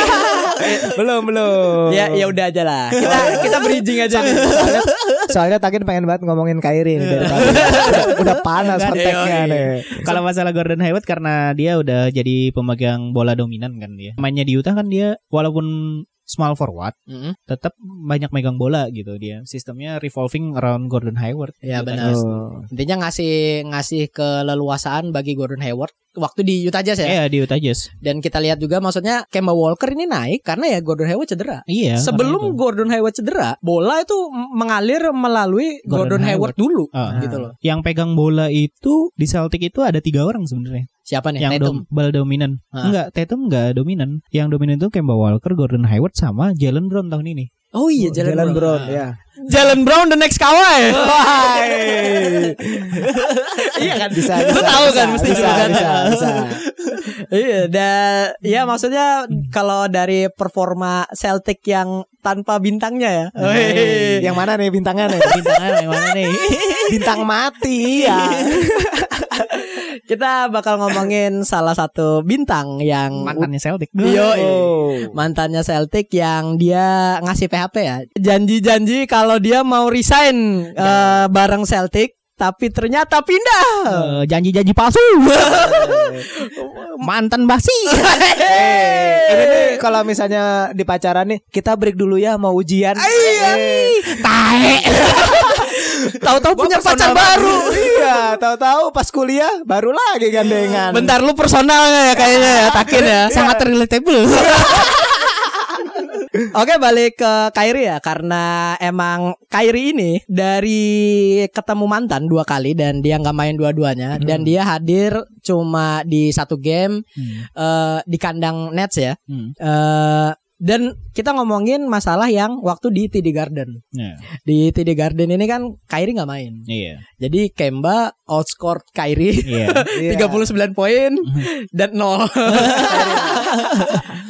belum, belum. Ya ya udah aja lah. Kita kita bridging aja nih. Soalnya, Takin pengen banget ngomongin Kyrie nih dari tadi. Udah, (laughs) udah panas konteksnya Yoi. nih. Kalau masalah Gordon Hayward karena dia udah jadi pemegang bola dominan kan dia. Mainnya di Utah kan dia walaupun small forward Mm-mm. tetap banyak megang bola gitu dia. Sistemnya revolving around Gordon Hayward. Ya Utah benar. Jazz. Oh. Intinya ngasih ngasih keleluasaan bagi Gordon Hayward waktu di Utah Jazz ya. Iya di Utah Jazz. Dan kita lihat juga maksudnya Kemba Walker ini naik karena ya Gordon Hayward cedera. Iya. Sebelum. Gordon Hayward cedera, bola itu mengalir melalui Gordon, Gordon Hayward, dulu Ah. gitu loh. yang pegang bola itu di Celtic itu ada tiga orang sebenarnya. Siapa nih? yang Tatum. dom- bal dominan. Ah. Enggak, Tatum enggak dominan. Yang dominan itu Kemba Walker, Gordon Hayward sama Jalen Brown tahun ini. Oh iya Jalen, Jalen Brown. Brown, ya. Jalen Brown the next Kawhi. (laughs) iya kan? Bisa, Lu bisa, tahu bisa, kan mesti bisa, bisa, bisa. (laughs) Iya, dan ya maksudnya kalau dari performa Celtic yang tanpa bintangnya ya. Wih. Yang mana nih bintangnya nih? Bintangnya yang mana nih? Bintang mati ya. (laughs) Kita bakal ngomongin salah satu bintang yang Mantannya Celtic. Yo, mantannya Celtic yang dia ngasih PHP ya. Janji-janji kalau dia mau resign eh, bareng Celtic tapi ternyata pindah. Eh, janji-janji palsu. (laughs) Mantan basi. Eh, ini nih (laughs) kalau misalnya di pacaran nih kita break dulu ya mau ujian. Iya. Tae. (laughs) Tahu-tahu punya pacar baru. iya, tahu-tahu pas kuliah baru lagi gandengan. Bentar lu personalnya ya kayaknya ya Takin ya. Sangat relatable. (laughs) Oke balik ke Kyrie ya karena emang Kyrie ini dari ketemu mantan dua kali dan dia nggak main dua-duanya dan dia hadir cuma di satu game eh, di kandang Nets ya. Hmm. Eh, Dan kita ngomongin masalah yang waktu di TD Garden. Nah, Di TD Garden ini kan Kyrie nggak main. iya. Jadi Kemba outscored Kyrie Iya. (laughs) 39 poin (laughs) dan 0. (laughs)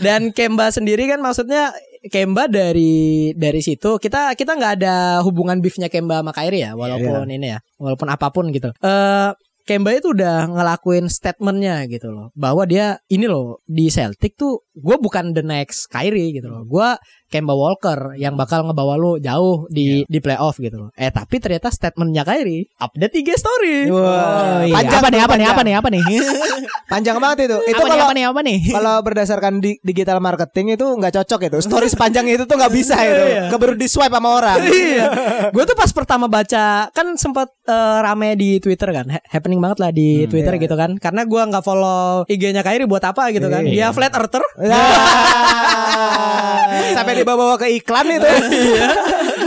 dan Kemba sendiri kan maksudnya Kemba dari dari situ kita kita nggak ada hubungan beefnya Kemba sama Kyrie ya walaupun ini ya walaupun apa pun gitu. Eh Kemba itu udah ngelakuin statementnya gitu loh. Bahwa dia ini loh di Celtic tuh gue bukan the next Kyrie gitu loh. Gue Kemba Walker yang bakal ngebawa lu jauh di di playoff gitu loh eh tapi ternyata statementnya Kyrie update tiga story Wah, iya. panjang apa nih apa nih apa nih apa nih? (laughs) Panjang banget itu. Itu apa nih kalau apa nih apa nih? kalau berdasarkan di, digital marketing itu nggak cocok itu. Story sepanjang itu tuh nggak bisa itu. Keburu di swipe sama orang. iya. Gue tuh pas pertama baca kan sempat eh, rame di Twitter kan, Ha- happening banget lah di Twitter iya. gitu kan. Karena gua nggak follow IG-nya Kyrie buat apa gitu kan. Dia Iya. flat earther. (laughs) Ya. Sampai dibawa-bawa ke iklan itu. (laughs)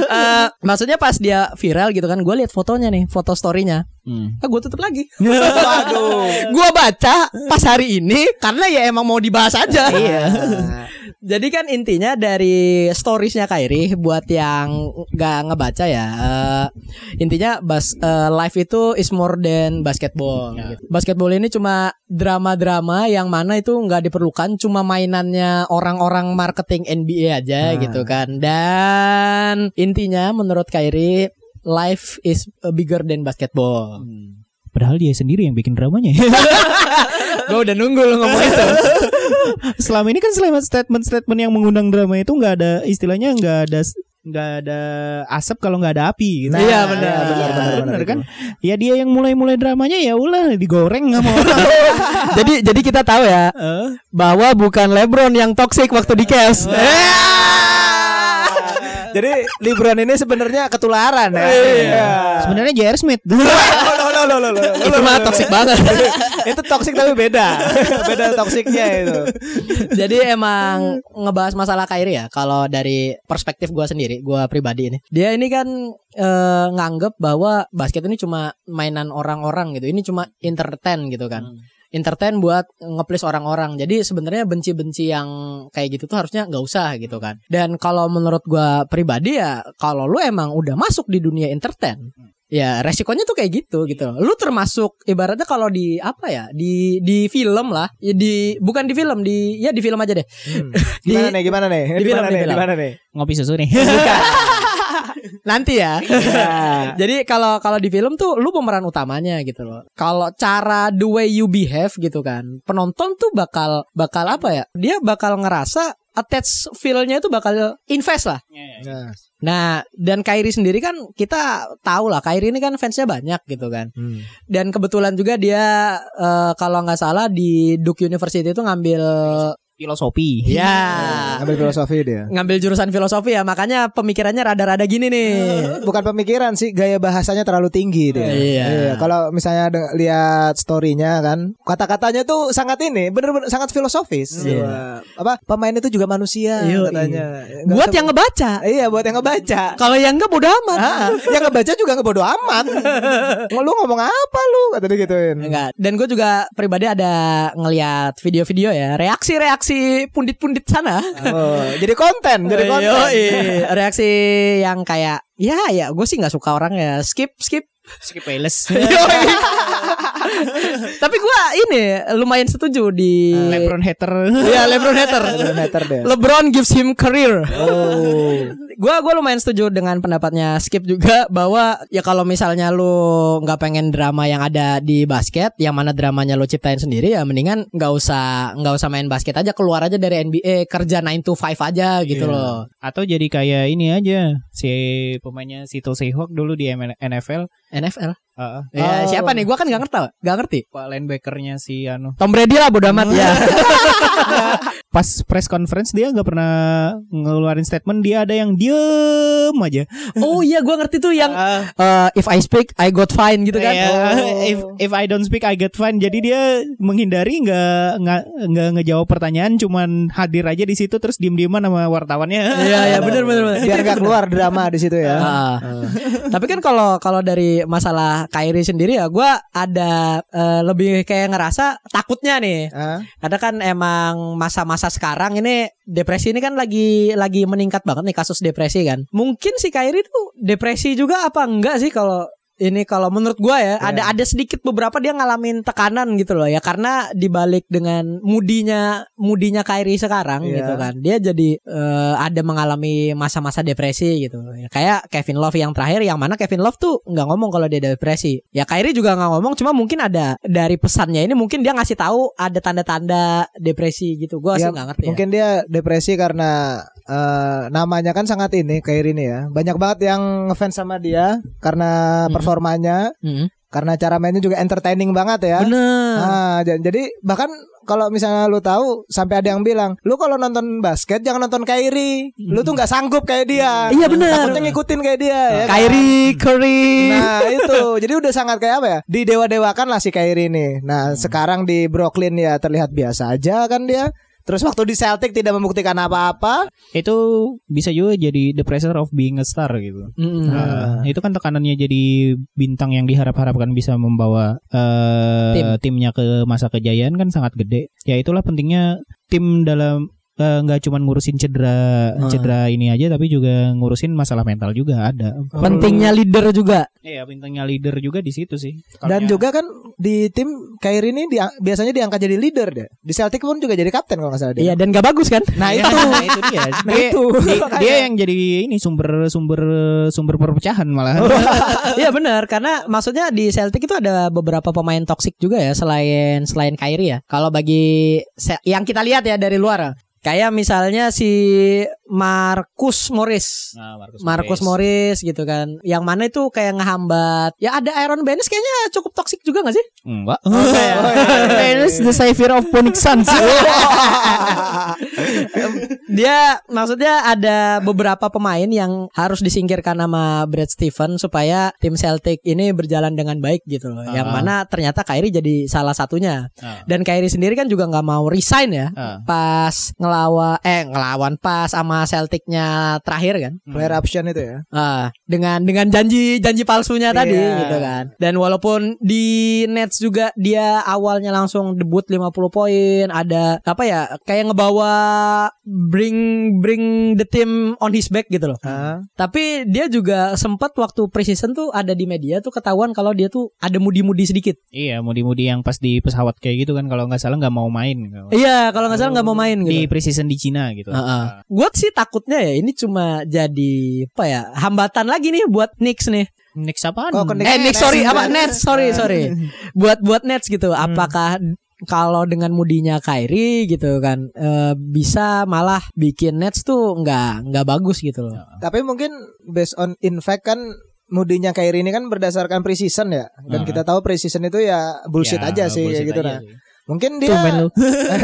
Eh, maksudnya pas dia viral gitu kan, gue lihat fotonya nih, foto storynya. Hmm. Ah, gue tutup lagi. (laughs) Waduh. Gua baca pas hari ini karena ya emang mau dibahas aja. Iya. (laughs) Jadi kan intinya dari storiesnya Kyrie buat yang nggak ngebaca ya, eh, intinya bas eh, life itu is more than basketball. gitu. Basketball ini cuma drama-drama yang mana itu nggak diperlukan, cuma mainannya orang-orang marketing NBA aja Nah. gitu kan. Dan intinya menurut Kyrie life is bigger than basketball. Padahal dia sendiri yang bikin dramanya. (laughs) Gue udah nunggu lo ngomong itu. (laughs) selama ini kan selama statement-statement yang mengundang drama itu nggak ada istilahnya nggak ada nggak ada asap kalau nggak ada api gitu. Nah, Iya, benar, Iya, benar, benar, benar kan. Ya dia yang mulai-mulai dramanya ya ulah digoreng sama orang. (laughs) jadi jadi kita tahu ya Eh, bahwa bukan LeBron yang toxic waktu di Cavs. Jadi LeBron ini sebenarnya ketularan ya. Iya. Sebenarnya J.R. Smith. (laughs) Loh, loh, loh, loh, loh, loh. Itu mah toxic banget. (laughs) itu toxic tapi beda. (laughs) beda toksiknya itu. Jadi emang ngebahas masalah Kyrie ya. Kalau dari perspektif gua sendiri, gua pribadi ini, dia ini kan eh, nganggep bahwa basket ini cuma mainan orang-orang gitu. Ini cuma entertain gitu kan. Entertain buat ngeplease orang-orang. Jadi sebenarnya benci-benci yang kayak gitu tuh harusnya nggak usah gitu kan. Dan kalau menurut gua pribadi ya, kalau lu emang udah masuk di dunia entertain, ya resikonya tuh kayak gitu gitu. Lu termasuk ibaratnya kalau di apa ya di di film lah, ya di bukan di film di ya di film aja deh. (laughs) Di- Gimana nih? Gimana nih? di film, Gimana di nih? film. Gimana nih? Ngopi susu nih. (laughs) Nanti ya. Ya. (laughs) Jadi kalau kalau di film tuh lu pemeran utamanya gitu loh. Kalau cara the way you behave gitu kan, penonton tuh bakal bakal apa ya? Dia bakal ngerasa attach feel-nya itu bakal invest lah. Nah. Nah, dan Kyrie sendiri kan kita tahu lah Kyrie ini kan fansnya banyak gitu kan. Hmm. Dan kebetulan juga dia eh, kalau nggak salah di Duke University itu ngambil Filosofi. (laughs) ya Ambil filosofi dia. ngambil jurusan filosofi ya, makanya pemikirannya rada-rada gini nih. (laughs) Bukan pemikiran sih, gaya bahasanya terlalu tinggi dia. Iya. Kalau misalnya lihat storynya kan, kata-katanya tuh sangat ini, bener-bener sangat filosofis. Iya. Apa pemain itu juga manusia Iya, katanya. Nggak Buat yang ngebaca. Iya, buat yang ngebaca. Kalau yang enggak bodo amat. Ah, yang ngebaca juga ngebodo amat. (laughs) lu ngomong apa lu? Kata dia gituin. Enggak. Dan gue juga pribadi ada ngeliat video-video ya, reaksi-reaksi pundit-pundit sana. Oh, jadi konten, jadi konten. Yoi. (laughs) reaksi yang kayak ya ya gue sih nggak suka orangnya skip skip Skip Bayless. (laughs) Yoi. tapi gue ini lumayan setuju di Lebron hater. Iya LeBron hater Lebron hater deh. LeBron gives him career Oh. Gua gua lumayan setuju dengan pendapatnya Skip juga bahwa ya kalau misalnya lu nggak pengen drama yang ada di basket, yang mana dramanya lu ciptain sendiri ya mendingan nggak usah nggak usah main basket aja keluar aja dari NBA kerja 9 to 5 aja gitu Iya. loh. Atau jadi kayak ini aja si pemainnya Sito Seahawk dulu di ML NFL. NFL. Heeh. Ya, Oh. siapa nih? Gua kan nggak ngerti, nggak ngerti. Pak linebackernya si anu. Tom Brady lah bodo amat ya. (laughs) Pas press conference dia nggak pernah ngeluarin statement. Dia ada yang diem aja. oh iya gua ngerti tuh yang Ah, uh, if I speak I got fine gitu kan. Iya, Oh. if if I don't speak I get fine. Jadi dia menghindari nggak nggak nggak ngejawab pertanyaan, cuman hadir aja di situ terus diem-dieman sama wartawannya. Iya iya benar benar. benar. (laughs) Biar nggak keluar drama di situ ya. Ah. Tapi kan kalau kalau dari masalah Kyrie sendiri ya gue ada eh, lebih kayak ngerasa takutnya nih. Ah, Karena kan emang masa-masa masa sekarang ini depresi ini kan lagi lagi meningkat banget nih kasus depresi kan. Mungkin si Kyrie tuh depresi juga apa enggak sih kalau ini kalau menurut gua ya ada ada sedikit beberapa dia ngalamin tekanan gitu loh ya. Karena dibalik dengan mudinya mudinya Kyrie sekarang Iya. gitu kan. Dia jadi eh, ada mengalami masa-masa depresi gitu. Ya, kayak Kevin Love yang terakhir yang mana Kevin Love tuh nggak ngomong kalau dia depresi. Ya Kyrie juga nggak ngomong cuma mungkin ada dari pesannya ini mungkin dia ngasih tahu ada tanda-tanda depresi gitu. Gua sih Ya, nggak ngerti ya. Mungkin dia depresi karena eh, namanya kan sangat ini Kyrie ini ya. Banyak banget yang ngefans sama dia karena performanya, Mm. karena cara mainnya juga entertaining banget ya. bener Nah, jadi bahkan kalau misalnya lu tahu sampai ada yang bilang, lu kalau nonton basket jangan nonton Kyrie, lu tuh nggak sanggup kayak dia. Iya, bener. Takutnya ngikutin kayak dia ya. kan? Kyrie Curry Nah itu Jadi udah sangat kayak apa ya Didewa-dewakan lah si Kyrie ini Nah sekarang di Brooklyn ya terlihat biasa aja kan dia Terus waktu di Celtic tidak membuktikan apa-apa Itu bisa juga jadi the pressure of being a star gitu. Mm-mm. Nah, itu kan tekanannya jadi bintang yang diharap-harapkan bisa membawa eh, Tim. timnya ke masa kejayaan kan sangat gede. Ya itulah pentingnya tim dalam eh, nggak cuman ngurusin cedera Hmm. cedera ini aja tapi juga ngurusin masalah mental juga ada. pentingnya leader juga Iya, pentingnya leader juga di situ sih. Dan juga kan di tim Kyrie ini dia, biasanya diangkat jadi leader deh Di Celtic pun juga jadi kapten kalau nggak salah dia Iya dan gak bagus kan Nah Ya, itu nah, itu dia. Nah, itu. dia, dia yang jadi ini sumber sumber sumber perpecahan malah. (laughs) Iya benar karena maksudnya di Celtic itu ada beberapa pemain toksik juga ya selain selain Kyrie ya. Kalau bagi yang kita lihat ya dari luar kayak misalnya si Marcus Morris. Nah, Marcus, Marcus Morris gitu kan. Yang mana itu kayak ngehambat. Ya ada Aaron Baines kayaknya cukup toksik juga gak sih? Enggak. Baines the savior of Phoenix Suns. (laughs) Dia maksudnya ada beberapa pemain yang harus disingkirkan sama Brad Steven supaya tim Celtic ini berjalan dengan baik gitu loh. Yang Ah. mana ternyata Kyrie jadi salah satunya. Ah. Dan Kyrie sendiri kan juga nggak mau resign ya. Ah. Pas ngelawan eh ngelawan pas sama Celticnya terakhir kan. Player option itu ya Ah, dengan dengan janji janji palsunya tadi Iya. gitu kan. Dan walaupun di Nets juga dia awalnya langsung debut 50 poin, ada apa ya kayak ngebawa bring bring the team on his back gitu loh. Ah. Tapi dia juga sempat waktu preseason tuh ada di media tuh ketahuan kalau dia tuh ada mudi-mudi sedikit. Iya, mudi-mudi yang pas di pesawat kayak gitu kan kalau nggak salah nggak mau main. Iya, kalau nggak salah nggak mau main Di gitu. preseason di Cina gitu. Heeh. Gua sih takutnya ya ini cuma jadi apa ya hambatan lagi nih buat Knicks nih. Next apaan? Ke Knicks? Eh Knicks sorry Nets. apa Nets sorry sorry buat buat Nets gitu Hmm. apakah kalau dengan mudinya Kyrie gitu kan eh, bisa malah bikin Nets tuh nggak nggak bagus gitu loh Tapi mungkin based on in fact kan Mudinya Kyrie ini kan berdasarkan preseason ya Dan Ah. kita tahu preseason itu ya bullshit Ya, aja sih bullshit kayak gitu aja nah. sih. Mungkin dia lu.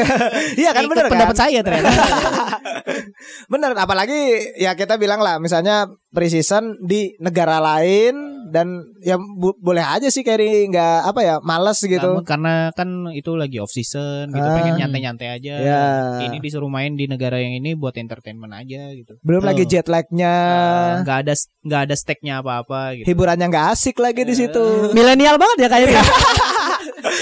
(laughs) Iya kan bener kan pendapat saya ternyata. (laughs) Bener apalagi ya kita bilang lah misalnya preseason di negara lain dan ya bu- boleh aja sih Kyrie nggak apa ya males gitu. Karena kan itu lagi off season gitu, Ah. pengen nyantai-nyantai aja. Ya. Ini disuruh main di negara yang ini buat entertainment aja gitu. Belum Tuh. lagi jet lagnya, Eh, nggak ada nggak ada steknya apa-apa gitu. hiburannya nggak asik lagi di situ. (laughs) milenial banget ya Kyrie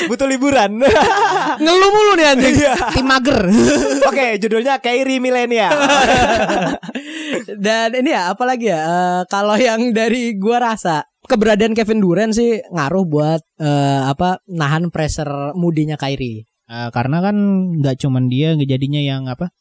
Butuh liburan. (laughs) ngeluh mulu nih anjing Tim mager. (laughs) Oke, judulnya Kyrie Millennial. (laughs) dan ini ya apalagi ya eh, kalau yang dari gua rasa keberadaan Kevin Durant sih ngaruh buat eh, apa nahan pressure mudinya Kyrie Eh, karena kan nggak cuman dia jadinya yang apa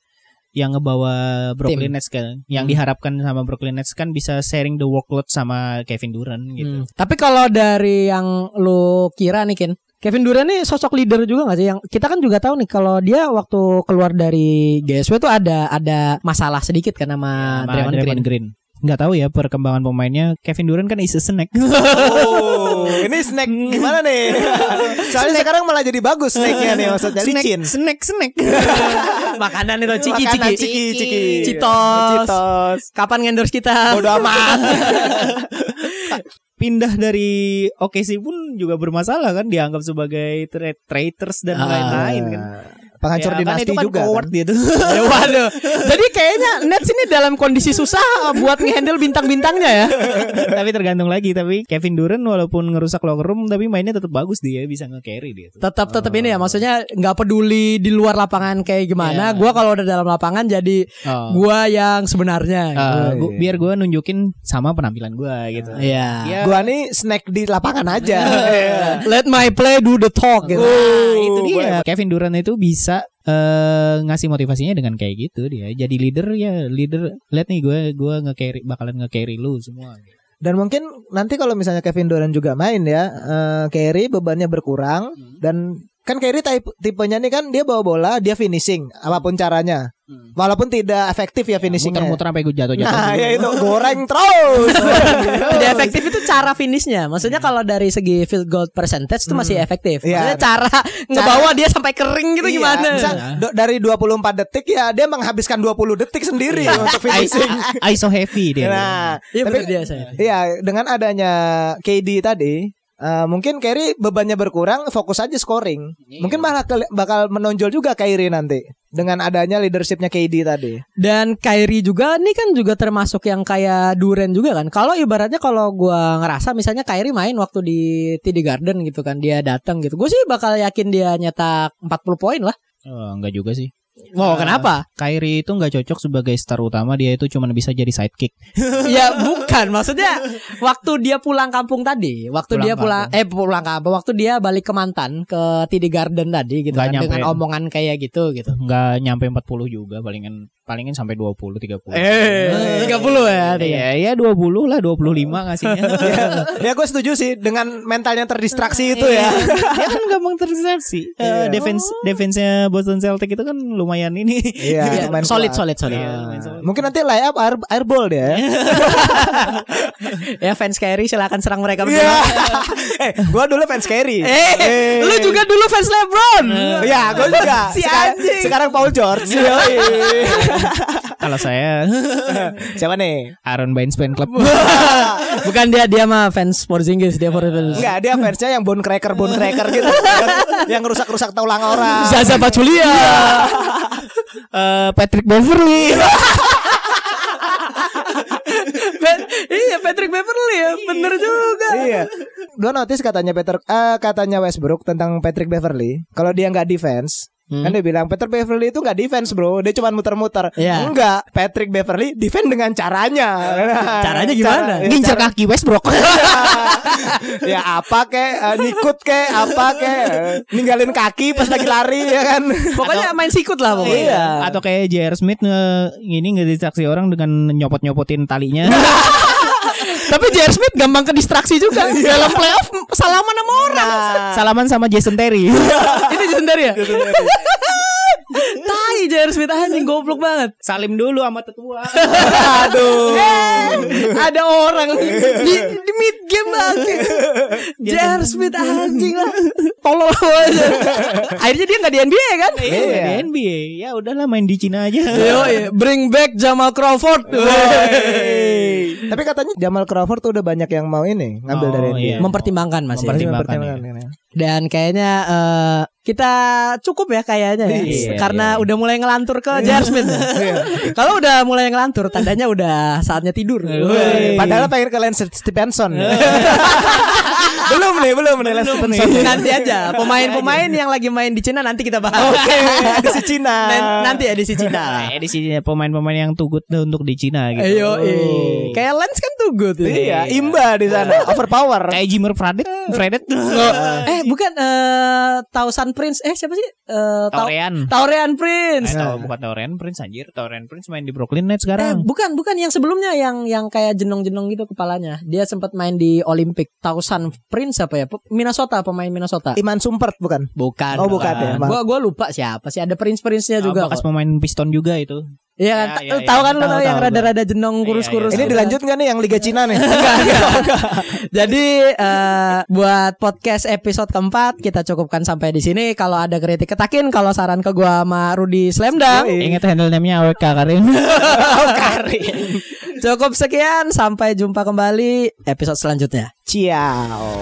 yang ngebawa Brooklyn Nets kan yang Hmm. diharapkan sama Brooklyn Nets kan bisa sharing the workload sama Kevin Durant gitu. Hmm. Tapi kalau dari yang lu kira nih Ken, Kevin Durant nih sosok leader juga gak sih? Yang kita kan juga tahu nih kalau dia waktu keluar dari GSW tuh ada ada masalah sedikit kan sama Sama Draymond Green. Green. Nggak tahu ya perkembangan pemainnya Kevin Durant kan is a snack. Oh, (laughs) ini snack gimana nih? (laughs) Soalnya sekarang malah jadi bagus snacknya nih maksudnya snack, licin. snack, snack. (laughs) Makanan itu ciki Makanan ciki. ciki ciki. Citos. Citos. Kapan endorse kita? Bodoh amat. Pindah dari OKC pun juga bermasalah kan dianggap sebagai tra- traitors dan Ah. lain-lain kan. Penghancur Ya, kan dinasti itu kan juga. kan. gitu. (laughs) Ya, waduh. Jadi kayaknya Nets ini dalam kondisi susah buat ngehandle bintang-bintangnya ya. (laughs) tapi tergantung lagi tapi Kevin Durant walaupun ngerusak locker room tapi mainnya tetap bagus dia bisa nge-carry dia tuh. Tetap tetap ini ya, maksudnya nggak peduli di luar lapangan kayak gimana. Iya. Gua kalau udah dalam lapangan jadi Oh. gua yang sebenarnya. Uh, gua- biar gue nunjukin sama penampilan gue gitu. Iya. Ya, Gua nih snack di lapangan aja. (laughs) Iya. Let my play do the talk gitu. Nah, itu dia. Kevin Durant itu bisa eh, ngasih motivasinya dengan kayak gitu dia. Jadi leader ya leader. Lihat nih gue gue nge-carry bakalan nge-carry lu semua. Dan mungkin nanti kalau misalnya Kevin Durant juga main ya, eh Kerry bebannya berkurang dan kan Kerry tipe tipenya nih kan dia bawa bola, dia finishing apa pun caranya. Walaupun tidak efektif ya finishingnya. Muter-muter sampai gue jatuh-jatuh. Nah, juga. ya itu goreng terus. (laughs) Tidak efektif itu cara finishnya. Maksudnya kalau dari segi field goal percentage itu masih efektif. Iya. Maksudnya cara ngebawa dia sampai kering gitu Iya, gimana? misal do- dari 24 detik ya dia menghabiskan 20 detik sendiri untuk finishing. ISO heavy dia. Nah, Iya tapi dia saya. Iya, dengan adanya KD tadi, eh, mungkin Kerry bebannya berkurang, fokus aja scoring. Mungkin malah keli- bakal menonjol juga Kyrie nanti dengan adanya leadershipnya KD tadi. Dan Kyrie juga nih kan juga termasuk yang kayak Duren juga kan. Kalau ibaratnya kalau gua ngerasa misalnya Kyrie main waktu di TD Garden gitu kan dia datang gitu. Gue sih bakal yakin dia nyetak 40 poin lah. Oh, enggak juga sih. Wow, kenapa? Kyrie itu nggak cocok sebagai star utama, dia itu cuma bisa jadi sidekick. (laughs) ya bukan maksudnya waktu dia pulang kampung tadi waktu Pulang dia pulang eh pulang kampung waktu dia balik ke mantan ke TD Garden tadi gitu kan nyampe. dengan omongan kayak gitu gitu Nggak nyampe 40 juga, palingan palingan sampai 20 30. eh 30 ya dia. (laughs) Ya, ya 20 lah, 25 ngasihnya. ya gue setuju sih dengan mentalnya terdistraksi itu ya. dia kan gampang terdistraksi. Eh, defense defense-nya Boston Celtic itu kan lumayan ini. Iya, (laughs) Iya, main solid solid solid Iya, lumayan solid. Mungkin nanti layup air airball dia. ya. (laughs) ya fans Kyrie silakan serang mereka berdua Iya. eh, gue dulu fans Kerry. eh lu juga dulu fans LeBron Ya, gue juga. Si Sekarang, anjing. sekarang Paul George. Kalau saya (laughs) Siapa nih? Aaron Baines fan club. (laughs) bukan dia dia mah fans Porzingis dia Porzingis Enggak, dia fansnya yang bone cracker, bone cracker gitu. (laughs) yang, yang rusak-rusak tulang orang. Zaza Pachulia Eh, Patrick Beverly. Ben- iya Patrick Beverly ya bener juga iya. Dua notice katanya Peter eh, katanya Westbrook tentang Patrick Beverly. Kalau dia nggak defense, Hmm. kan dia bilang Patrick Beverly itu nggak defense bro, dia cuma muter-muter. Iya. Enggak, Patrick Beverly defend dengan caranya. (laughs) Caranya gimana? Cara- ya, Ngincer cara- kaki Westbrook. (laughs) ya apa kek, eh, nyikut kek, apa kek, eh, ninggalin kaki pas lagi lari ya kan. (laughs) pokoknya main sikut lah pokoknya Iya. Atau kayak J.R. Smith nge, ini ngedistraksi orang dengan nyopot-nyopotin talinya. Tapi J.R. Smith gampang ke distraksi juga Dalam playoff salaman sama orang Salaman sama Jason Terry. (laughs) Itu Jason Terry ya? (laughs) Tai J.R. Smith anjing goblok banget Salim dulu sama tetua. (laughs) Aduh. Ada orang di, di mid game lagi J.R. Smith anjing lah Tolol aja Akhirnya dia gak di NBA kan? Iya, Iya. di NBA. Ya udahlah main di Cina aja. Yo, bring back Jamal Crawford Tapi katanya Jamal Crawford tuh udah banyak yang mau ini ngambil Oh, dari NBA. iya. Mempertimbangkan masih Mempertimbangkan. Mempertimbangkan, ya. Dan kayaknya eh, kita cukup ya kayaknya ya. Iya, Karena iya. udah mulai ngelantur ke J.R. Smith. Kalau udah mulai ngelantur tandanya udah saatnya tidur. Padahal pengen ke Lance Stephenson. (laughs) belum nih, belum nih Lance Stephenson. nanti aja pemain-pemain yang lagi main di Cina nanti kita bahas. Oke, di si Cina. Nan- nanti ya di si Cina. Eh, di sini pemain-pemain yang tugut untuk di Cina gitu. Ayo, eh. kayak Lens kan tuh good. Iya, imba di sana, overpower. Kayak Jimmer Fredet, Fredet. Eh bukan eh Tausan Prince. Eh siapa sih? Eh Tau- Taurean. Taurean Prince. Eh, bukan Taurean Prince anjir. Taurean Prince main di Brooklyn Nets Eh, sekarang. bukan, bukan yang sebelumnya yang yang kayak jenong-jenong gitu kepalanya. Dia sempat main di Olympic. Tausan Prince apa ya? Minnesota, pemain Minnesota. Iman Sumpert bukan? Bukan. Oh, bukan ya. Gua gua lupa siapa sih. Ada Prince-Prince-nya Oh, juga. bekas pemain Piston juga itu. Iya kan? Ya, Ta- ya, ya. Tahu kan lu Tahu, tahu yang rada-rada jenong Iya, kurus-kurus. iya, Ini gitu. dilanjut nggak nih yang Liga Cina nih? (laughs) Jadi eh, buat podcast episode keempat kita cukupkan sampai di sini. Kalau ada kritik ketakin, kalau saran ke gua sama Rudi Slamdang. Ingat handle name-nya AWK (laughs) Karim. Cukup sekian, sampai jumpa kembali episode selanjutnya. Ciao.